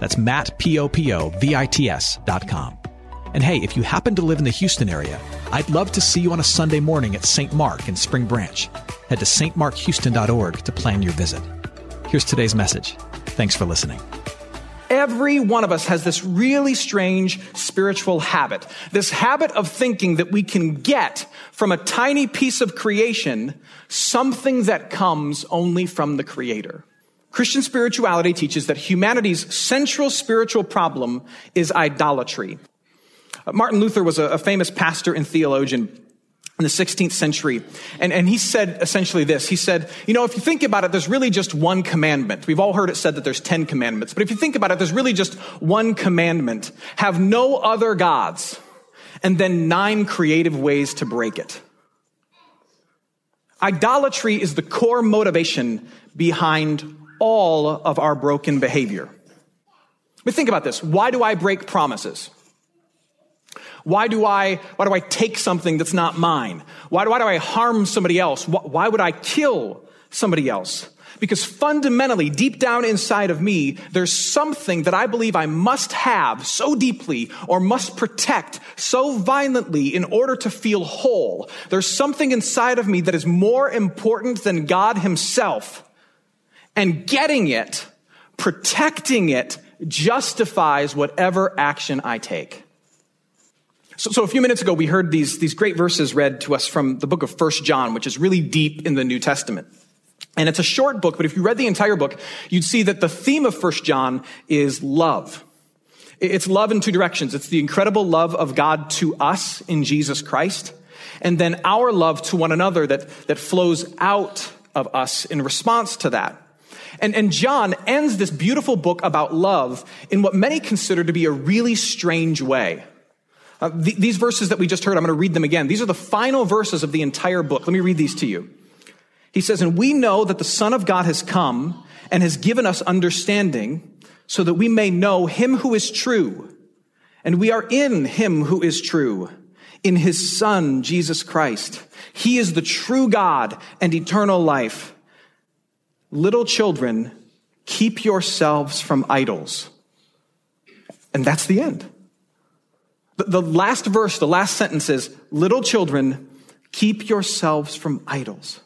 That's Matt, P-O-P-O-V-I-T-S dot com. And hey, if you happen to live in the Houston area, I'd love to see you on a Sunday morning at St. Mark in Spring Branch. Head to stmarkhouston.org to plan your visit. Here's today's message. Thanks for listening. Every one of us has this really strange spiritual habit. This habit of thinking that we can get from a tiny piece of creation something that comes only from the Creator. Christian spirituality teaches that humanity's central spiritual problem is idolatry. Uh, Martin Luther was a, famous pastor and theologian in the 16th century. And, and he said essentially this. He said, you know, if you think about it, there's really just one commandment. We've all heard it said that there's 10 commandments. But if you think about it, there's really just one commandment. Have no other gods. And then nine creative ways to break it. Idolatry is the core motivation behind all of our broken behavior. But think about this. Why do I break promises? Why do I, why do I take something that's not mine? Why do, why do I harm somebody else? Why would I kill somebody else? Because fundamentally, deep down inside of me, there's something that I believe I must have so deeply or must protect so violently in order to feel whole. There's something inside of me that is more important than God himself. And getting it, protecting it, justifies whatever action I take. So, so, a few minutes ago, we heard these, these great verses read to us from the book of First John, which is really deep in the New Testament. And it's a short book, but if you read the entire book, you'd see that the theme of First John is love. It's love in two directions. It's the incredible love of God to us in Jesus Christ, and then our love to one another that, that flows out of us in response to that. And, and John ends this beautiful book about love in what many consider to be a really strange way. Uh, th- these verses that we just heard, I'm going to read them again. These are the final verses of the entire book. Let me read these to you. He says, And we know that the Son of God has come and has given us understanding so that we may know him who is true. And we are in him who is true, in his Son, Jesus Christ. He is the true God and eternal life. Little children, keep yourselves from idols. And that's the end. The, last verse, the last sentence is, Little children, keep yourselves from idols.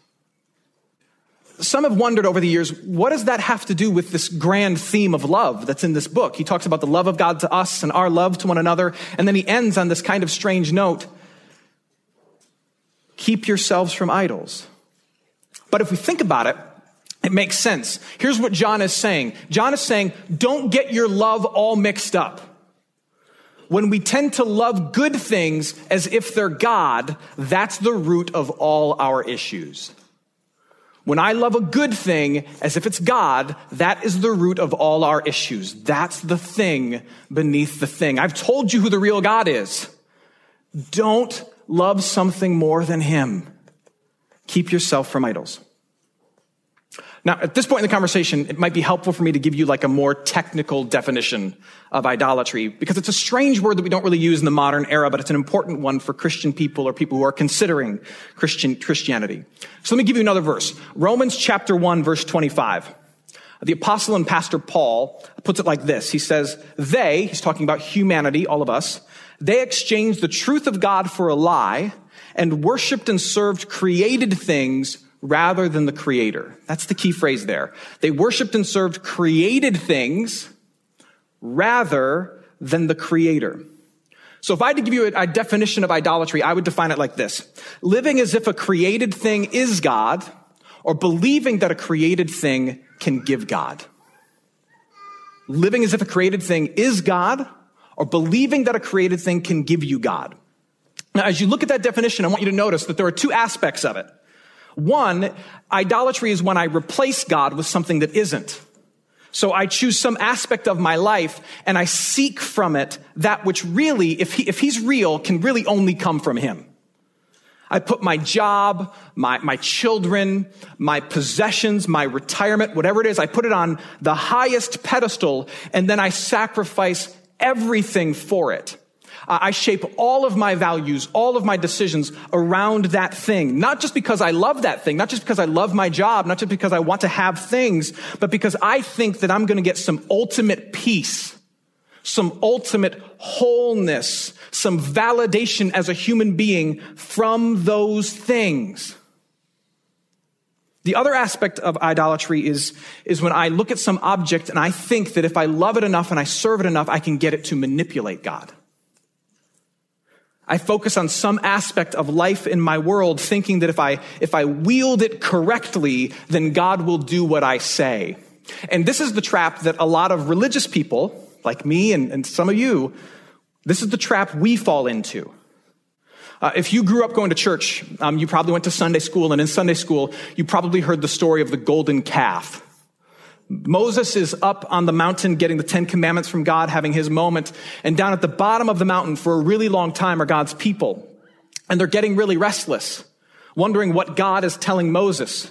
Some have wondered over the years, what does that have to do with this grand theme of love that's in this book? He talks about the love of God to us and our love to one another, and then he ends on this kind of strange note. Keep yourselves from idols. But if we think about it, it makes sense. Here's what John is saying. John is saying, don't get your love all mixed up. When we tend to love good things as if they're God, that's the root of all our issues. When I love a good thing as if it's God, that is the root of all our issues. That's the thing beneath the thing. I've told you who the real God is. Don't love something more than Him. Keep yourself from idols. Now, at this point in the conversation, it might be helpful for me to give you like a more technical definition of idolatry because it's a strange word that we don't really use in the modern era, but it's an important one for Christian people or people who are considering Christian, Christianity. So let me give you another verse. Romans chapter 1 verse 25. The apostle and pastor Paul puts it like this. He says, they, he's talking about humanity, all of us, they exchanged the truth of God for a lie and worshiped and served created things rather than the creator. That's the key phrase there. They worshiped and served created things rather than the creator. So if I had to give you a, a, definition of idolatry, I would define it like this. Living as if a created thing is God or believing that a created thing can give God. Living as if a created thing is God or believing that a created thing can give you God. Now, as you look at that definition, I want you to notice that there are two aspects of it. One, idolatry is when I replace God with something that isn't. So I choose some aspect of my life and I seek from it that which really, if, he, if he's real, can really only come from him. I put my job, my, my children, my possessions, my retirement, whatever it is, I put it on the highest pedestal and then I sacrifice everything for it. I shape all of my values, all of my decisions around that thing. Not just because I love that thing, not just because I love my job, not just because I want to have things, but because I think that I'm going to get some ultimate peace, some ultimate wholeness, some validation as a human being from those things. The other aspect of idolatry is, is when I look at some object and I think that if I love it enough and I serve it enough, I can get it to manipulate God. I focus on some aspect of life in my world thinking that if I, if I wield it correctly, then God will do what I say. And this is the trap that a lot of religious people, like me and, and some of you, this is the trap we fall into. Uh, if you grew up going to church, um, you probably went to Sunday school, and in Sunday school, you probably heard the story of the golden calf. Moses is up on the mountain getting the Ten Commandments from God, having his moment. And down at the bottom of the mountain for a really long time are God's people. And they're getting really restless, wondering what God is telling Moses.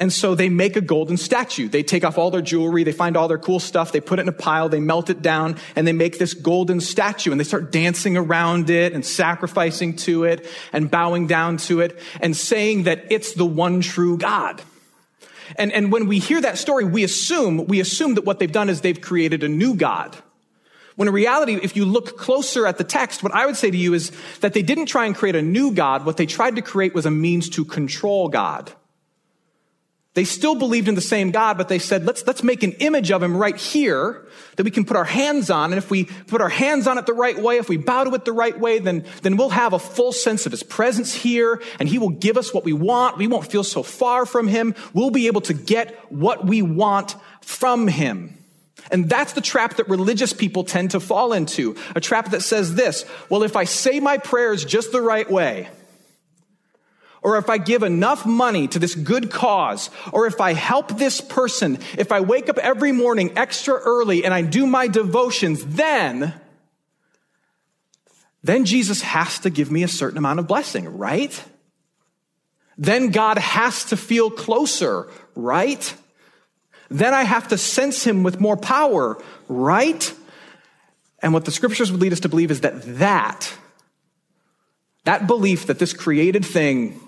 And so they make a golden statue. They take off all their jewelry, they find all their cool stuff, they put it in a pile, they melt it down, and they make this golden statue. And they start dancing around it and sacrificing to it and bowing down to it and saying that it's the one true God. And, and when we hear that story, we assume, we assume that what they've done is they've created a new God. When in reality, if you look closer at the text, what I would say to you is that they didn't try and create a new God. What they tried to create was a means to control God. They still believed in the same God, but they said, let's, let's make an image of him right here that we can put our hands on. And if we put our hands on it the right way, if we bow to it the right way, then, then we'll have a full sense of his presence here and he will give us what we want. We won't feel so far from him. We'll be able to get what we want from him. And that's the trap that religious people tend to fall into. A trap that says this, well, if I say my prayers just the right way, or if I give enough money to this good cause, or if I help this person, if I wake up every morning extra early and I do my devotions, then, then Jesus has to give me a certain amount of blessing, right? Then God has to feel closer, right? Then I have to sense him with more power, right? And what the scriptures would lead us to believe is that that, that belief that this created thing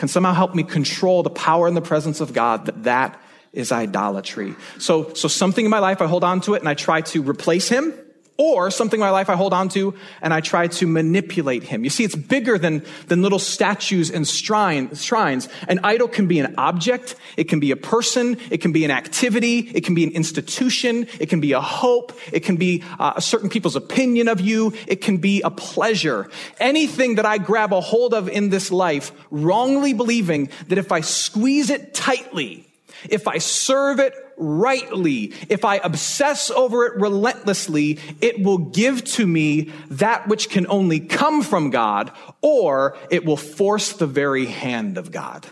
can somehow help me control the power and the presence of God, that that is idolatry. So, so something in my life, I hold on to it and I try to replace him or something in my life I hold on to and I try to manipulate him. You see, it's bigger than, than little statues and shrine, shrines. An idol can be an object, it can be a person, it can be an activity, it can be an institution, it can be a hope, it can be uh, a certain people's opinion of you, it can be a pleasure. Anything that I grab a hold of in this life, wrongly believing that if I squeeze it tightly, if I serve it rightly, if I obsess over it relentlessly, it will give to me that which can only come from God, or it will force the very hand of God.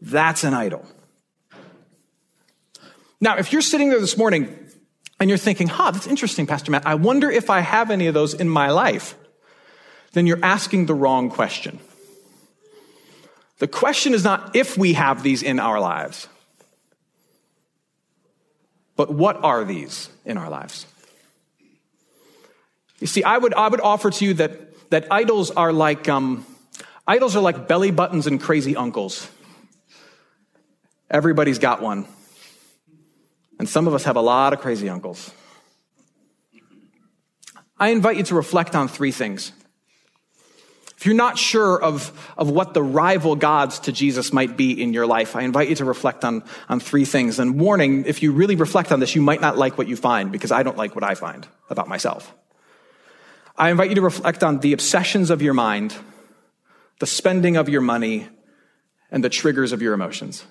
That's an idol. Now, if you're sitting there this morning and you're thinking, huh, that's interesting, Pastor Matt, I wonder if I have any of those in my life, then you're asking the wrong question. The question is not if we have these in our lives, but what are these in our lives? You see, I would, I would offer to you that, that idols are like, um, idols are like belly buttons and crazy uncles. Everybody's got one. And some of us have a lot of crazy uncles. I invite you to reflect on three things. If you're not sure of, of what the rival gods to Jesus might be in your life, I invite you to reflect on, on three things. And warning, if you really reflect on this, you might not like what you find because I don't like what I find about myself. I invite you to reflect on the obsessions of your mind, the spending of your money, and the triggers of your emotions.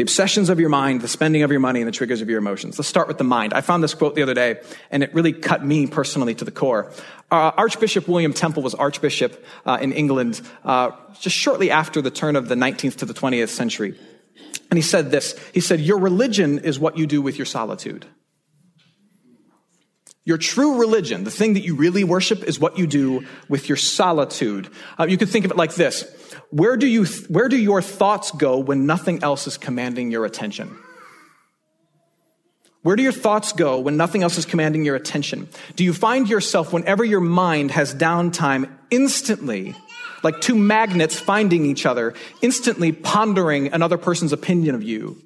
The obsessions of your mind, the spending of your money, and the triggers of your emotions. Let's start with the mind. I found this quote the other day, and it really cut me personally to the core. Uh, Archbishop William Temple was Archbishop uh, in England uh, just shortly after the turn of the 19th to the 20th century. And he said this He said, Your religion is what you do with your solitude. Your true religion, the thing that you really worship, is what you do with your solitude. Uh, you could think of it like this where do, you, where do your thoughts go when nothing else is commanding your attention? Where do your thoughts go when nothing else is commanding your attention? Do you find yourself, whenever your mind has downtime, instantly, like two magnets finding each other, instantly pondering another person's opinion of you,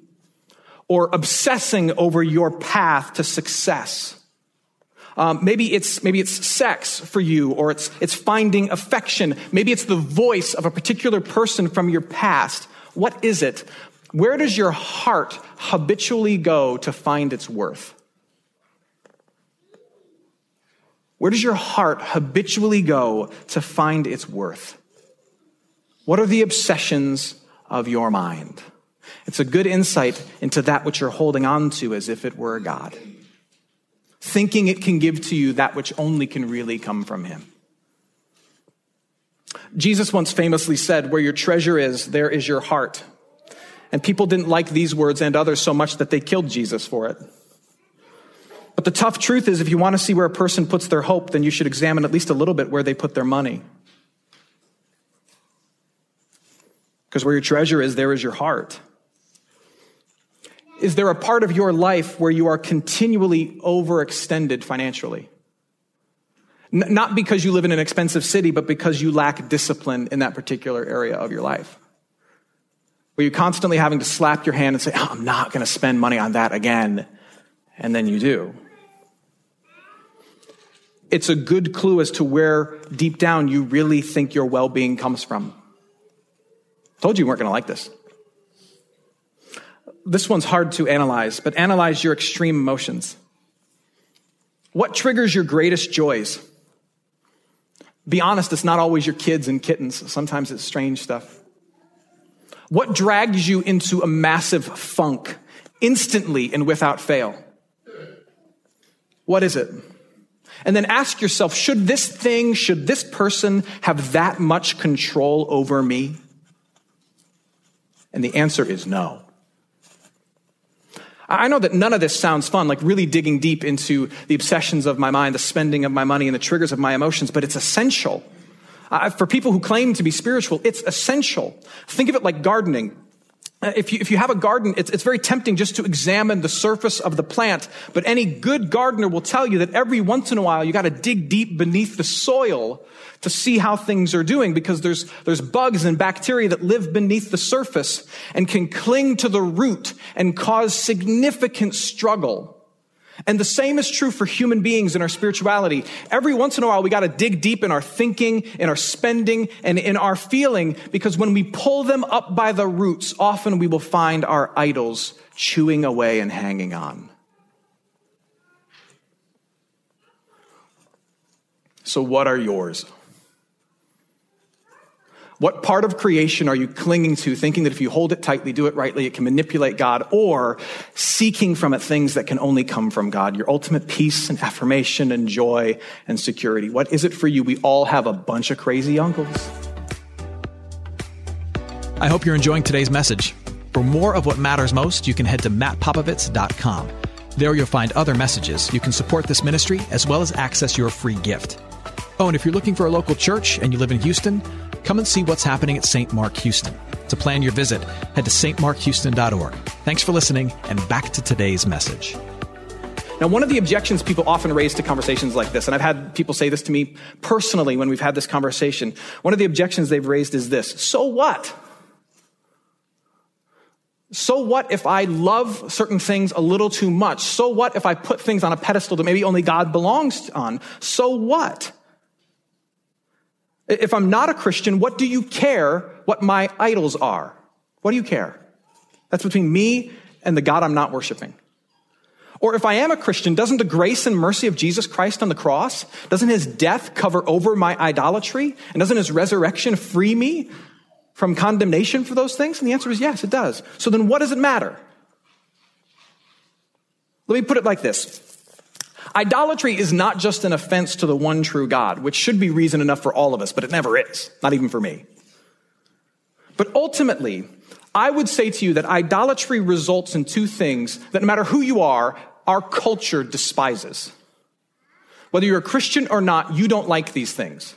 or obsessing over your path to success? Um, maybe it's maybe it's sex for you, or it's it's finding affection. Maybe it's the voice of a particular person from your past. What is it? Where does your heart habitually go to find its worth? Where does your heart habitually go to find its worth? What are the obsessions of your mind? It's a good insight into that which you're holding on to as if it were a God thinking it can give to you that which only can really come from Him. Jesus once famously said, Where your treasure is, there is your heart. And people didn't like these words and others so much that they killed Jesus for it. But the tough truth is, if you want to see where a person puts their hope, then you should examine at least a little bit where they put their money. Because where your treasure is, there is your heart. Is there a part of your life where you are continually overextended financially? N- not because you live in an expensive city, but because you lack discipline in that particular area of your life. Where you're constantly having to slap your hand and say, oh, I'm not going to spend money on that again. And then you do. It's a good clue as to where deep down you really think your well being comes from. Told you you weren't going to like this this one's hard to analyze, but analyze your extreme emotions. What triggers your greatest joys? Be honest, it's not always your kids and kittens. Sometimes it's strange stuff. What drags you into a massive funk instantly and without fail? What is it? And then ask yourself, should this thing, should this person have that much control over me? And the answer is no. I know that none of this sounds fun, like really digging deep into the obsessions of my mind, the spending of my money, and the triggers of my emotions, but it's essential. Uh, for people who claim to be spiritual, it's essential. Think of it like gardening. Uh, if you, if you have a garden, it's, it's very tempting just to examine the surface of the plant, but any good gardener will tell you that every once in a while you got to dig deep beneath the soil to see how things are doing because there's, there's bugs and bacteria that live beneath the surface and can cling to the root and cause significant struggle. And the same is true for human beings in our spirituality. Every once in a while, we got to dig deep in our thinking, in our spending, and in our feeling, because when we pull them up by the roots, often we will find our idols chewing away and hanging on. So, what are yours? What part of creation are you clinging to, thinking that if you hold it tightly, do it rightly, it can manipulate God, or seeking from it things that can only come from God, your ultimate peace and affirmation and joy and security? What is it for you? We all have a bunch of crazy uncles. I hope you're enjoying today's message. For more of what matters most, you can head to mattpopovits.com. There you'll find other messages. You can support this ministry as well as access your free gift. Oh, and if you're looking for a local church and you live in Houston, come and see what's happening at St. Mark Houston. To plan your visit, head to stmarkhouston.org. Thanks for listening, and back to today's message. Now, one of the objections people often raise to conversations like this, and I've had people say this to me personally when we've had this conversation, one of the objections they've raised is this So what? So what if I love certain things a little too much? So what if I put things on a pedestal that maybe only God belongs on? So what? If I'm not a Christian, what do you care what my idols are? What do you care? That's between me and the God I'm not worshiping. Or if I am a Christian, doesn't the grace and mercy of Jesus Christ on the cross, doesn't his death cover over my idolatry? And doesn't his resurrection free me from condemnation for those things? And the answer is yes, it does. So then what does it matter? Let me put it like this. Idolatry is not just an offense to the one true God, which should be reason enough for all of us, but it never is, not even for me. But ultimately, I would say to you that idolatry results in two things that no matter who you are, our culture despises. Whether you're a Christian or not, you don't like these things.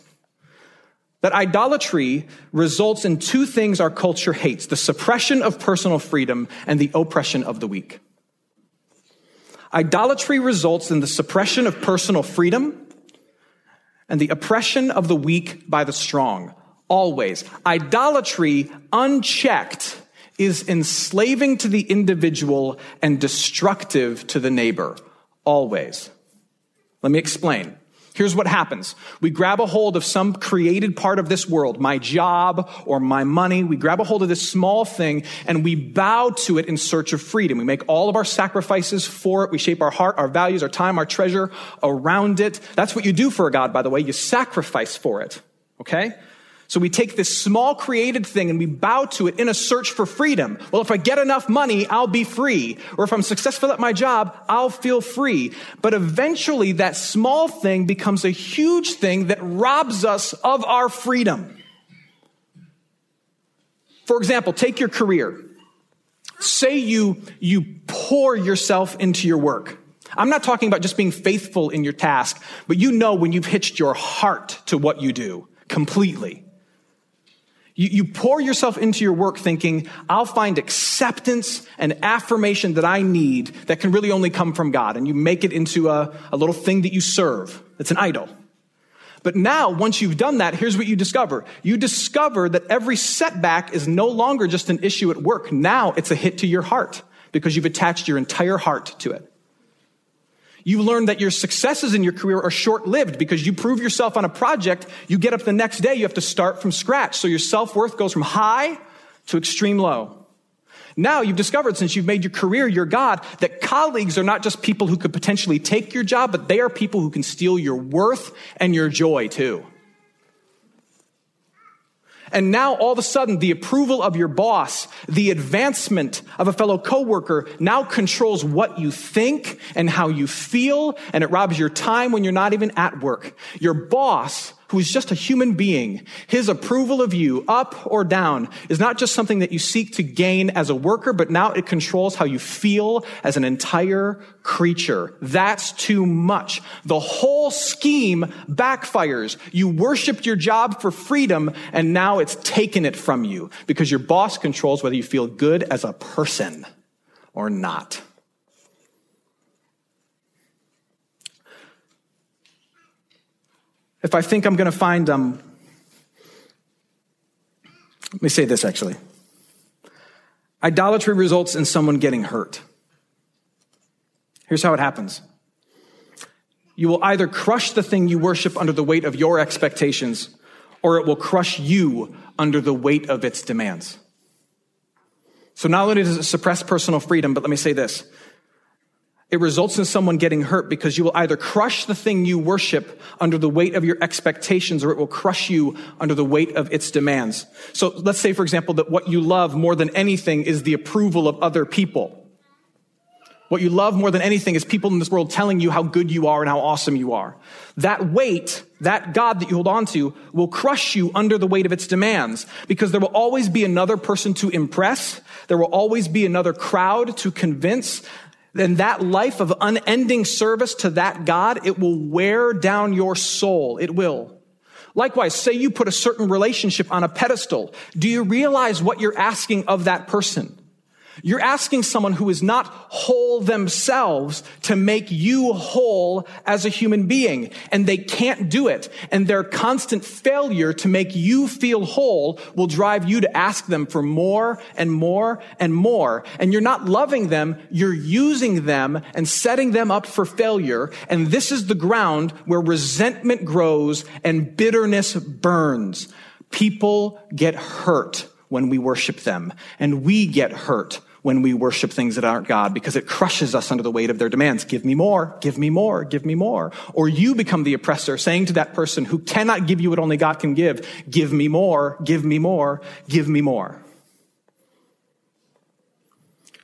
That idolatry results in two things our culture hates the suppression of personal freedom and the oppression of the weak. Idolatry results in the suppression of personal freedom and the oppression of the weak by the strong. Always. Idolatry, unchecked, is enslaving to the individual and destructive to the neighbor. Always. Let me explain. Here's what happens. We grab a hold of some created part of this world, my job or my money. We grab a hold of this small thing and we bow to it in search of freedom. We make all of our sacrifices for it. We shape our heart, our values, our time, our treasure around it. That's what you do for a God, by the way. You sacrifice for it. Okay? So we take this small created thing and we bow to it in a search for freedom. Well, if I get enough money, I'll be free. Or if I'm successful at my job, I'll feel free. But eventually that small thing becomes a huge thing that robs us of our freedom. For example, take your career. Say you, you pour yourself into your work. I'm not talking about just being faithful in your task, but you know when you've hitched your heart to what you do completely. You, you pour yourself into your work thinking, I'll find acceptance and affirmation that I need that can really only come from God. And you make it into a, a little thing that you serve. It's an idol. But now, once you've done that, here's what you discover. You discover that every setback is no longer just an issue at work. Now it's a hit to your heart because you've attached your entire heart to it. You learn that your successes in your career are short lived because you prove yourself on a project. You get up the next day, you have to start from scratch. So your self worth goes from high to extreme low. Now you've discovered since you've made your career your God that colleagues are not just people who could potentially take your job, but they are people who can steal your worth and your joy too. And now all of a sudden, the approval of your boss, the advancement of a fellow coworker now controls what you think and how you feel, and it robs your time when you're not even at work. Your boss who is just a human being, his approval of you, up or down, is not just something that you seek to gain as a worker, but now it controls how you feel as an entire creature. That's too much. The whole scheme backfires. You worshiped your job for freedom, and now it's taken it from you because your boss controls whether you feel good as a person or not. If I think I'm going to find, them. let me say this actually. Idolatry results in someone getting hurt. Here's how it happens. You will either crush the thing you worship under the weight of your expectations, or it will crush you under the weight of its demands. So not only does it suppress personal freedom, but let me say this. It results in someone getting hurt because you will either crush the thing you worship under the weight of your expectations or it will crush you under the weight of its demands. So let's say, for example, that what you love more than anything is the approval of other people. What you love more than anything is people in this world telling you how good you are and how awesome you are. That weight, that God that you hold on to, will crush you under the weight of its demands because there will always be another person to impress. There will always be another crowd to convince then that life of unending service to that God, it will wear down your soul. It will. Likewise, say you put a certain relationship on a pedestal. Do you realize what you're asking of that person? You're asking someone who is not whole themselves to make you whole as a human being. And they can't do it. And their constant failure to make you feel whole will drive you to ask them for more and more and more. And you're not loving them. You're using them and setting them up for failure. And this is the ground where resentment grows and bitterness burns. People get hurt when we worship them and we get hurt when we worship things that aren't God because it crushes us under the weight of their demands. Give me more, give me more, give me more. Or you become the oppressor saying to that person who cannot give you what only God can give, give me more, give me more, give me more.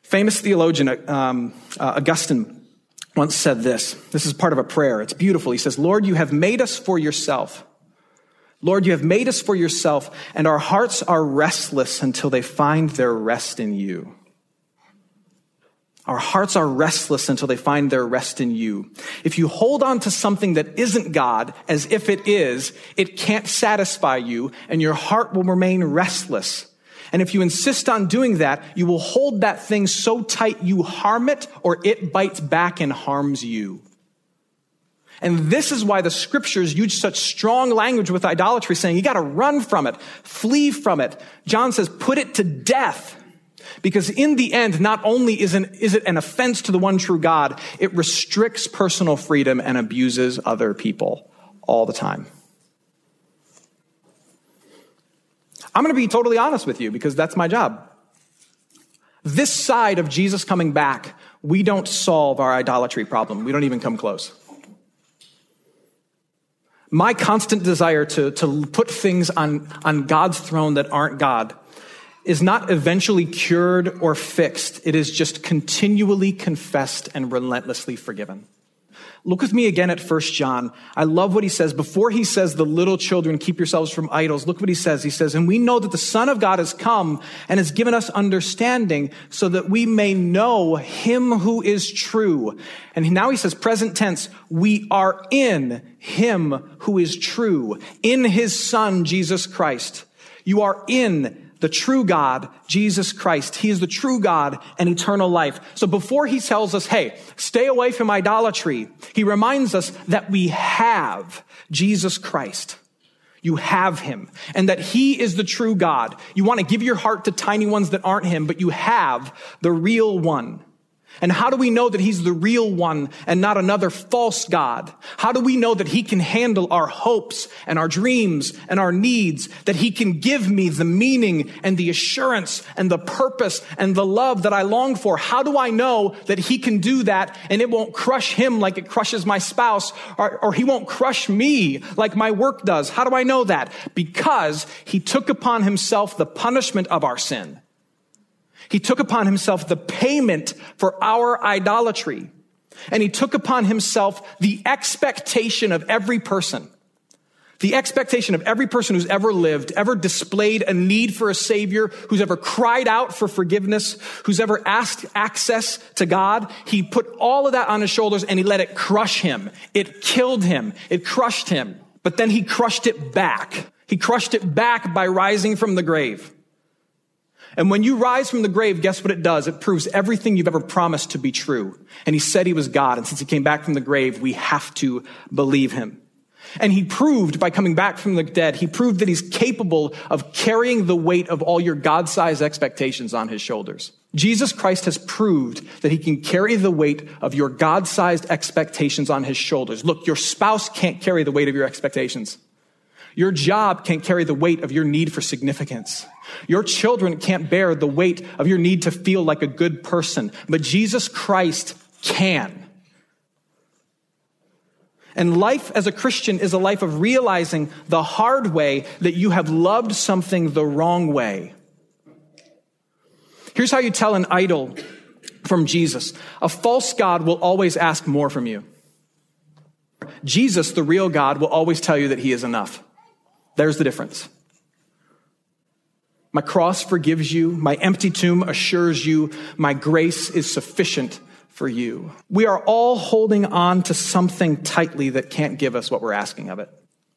Famous theologian um, uh, Augustine once said this. This is part of a prayer. It's beautiful. He says, Lord, you have made us for yourself. Lord, you have made us for yourself, and our hearts are restless until they find their rest in you. Our hearts are restless until they find their rest in you. If you hold on to something that isn't God as if it is, it can't satisfy you and your heart will remain restless. And if you insist on doing that, you will hold that thing so tight you harm it or it bites back and harms you. And this is why the scriptures use such strong language with idolatry, saying you got to run from it, flee from it. John says, put it to death. Because in the end, not only is, an, is it an offense to the one true God, it restricts personal freedom and abuses other people all the time. I'm going to be totally honest with you because that's my job. This side of Jesus coming back, we don't solve our idolatry problem. We don't even come close. My constant desire to, to put things on, on God's throne that aren't God is not eventually cured or fixed. It is just continually confessed and relentlessly forgiven. Look with me again at 1 John. I love what he says. Before he says, the little children, keep yourselves from idols. Look what he says. He says, and we know that the Son of God has come and has given us understanding so that we may know him who is true. And now he says, present tense, we are in him who is true, in his Son, Jesus Christ. You are in the true God, Jesus Christ. He is the true God and eternal life. So before he tells us, hey, stay away from idolatry, he reminds us that we have Jesus Christ. You have him and that he is the true God. You want to give your heart to tiny ones that aren't him, but you have the real one. And how do we know that he's the real one and not another false God? How do we know that he can handle our hopes and our dreams and our needs? That he can give me the meaning and the assurance and the purpose and the love that I long for? How do I know that he can do that and it won't crush him like it crushes my spouse or, or he won't crush me like my work does? How do I know that? Because he took upon himself the punishment of our sin. He took upon himself the payment for our idolatry. And he took upon himself the expectation of every person. The expectation of every person who's ever lived, ever displayed a need for a savior, who's ever cried out for forgiveness, who's ever asked access to God. He put all of that on his shoulders and he let it crush him. It killed him. It crushed him. But then he crushed it back. He crushed it back by rising from the grave. And when you rise from the grave, guess what it does? It proves everything you've ever promised to be true. And he said he was God. And since he came back from the grave, we have to believe him. And he proved by coming back from the dead, he proved that he's capable of carrying the weight of all your God-sized expectations on his shoulders. Jesus Christ has proved that he can carry the weight of your God-sized expectations on his shoulders. Look, your spouse can't carry the weight of your expectations. Your job can't carry the weight of your need for significance. Your children can't bear the weight of your need to feel like a good person, but Jesus Christ can. And life as a Christian is a life of realizing the hard way that you have loved something the wrong way. Here's how you tell an idol from Jesus. A false God will always ask more from you. Jesus, the real God, will always tell you that he is enough. There's the difference. My cross forgives you. My empty tomb assures you my grace is sufficient for you. We are all holding on to something tightly that can't give us what we're asking of it.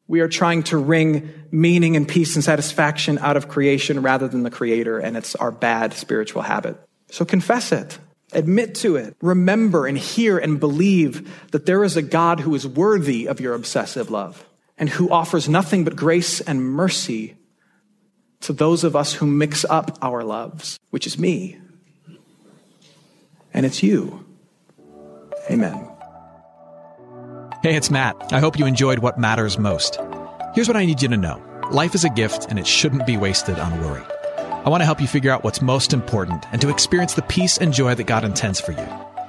We are trying to wring meaning and peace and satisfaction out of creation rather than the creator, and it's our bad spiritual habit. So confess it. Admit to it. Remember and hear and believe that there is a God who is worthy of your obsessive love and who offers nothing but grace and mercy to those of us who mix up our loves, which is me. And it's you. Amen. Hey, it's Matt. I hope you enjoyed what matters most. Here's what I need you to know life is a gift, and it shouldn't be wasted on worry. I want to help you figure out what's most important and to experience the peace and joy that God intends for you.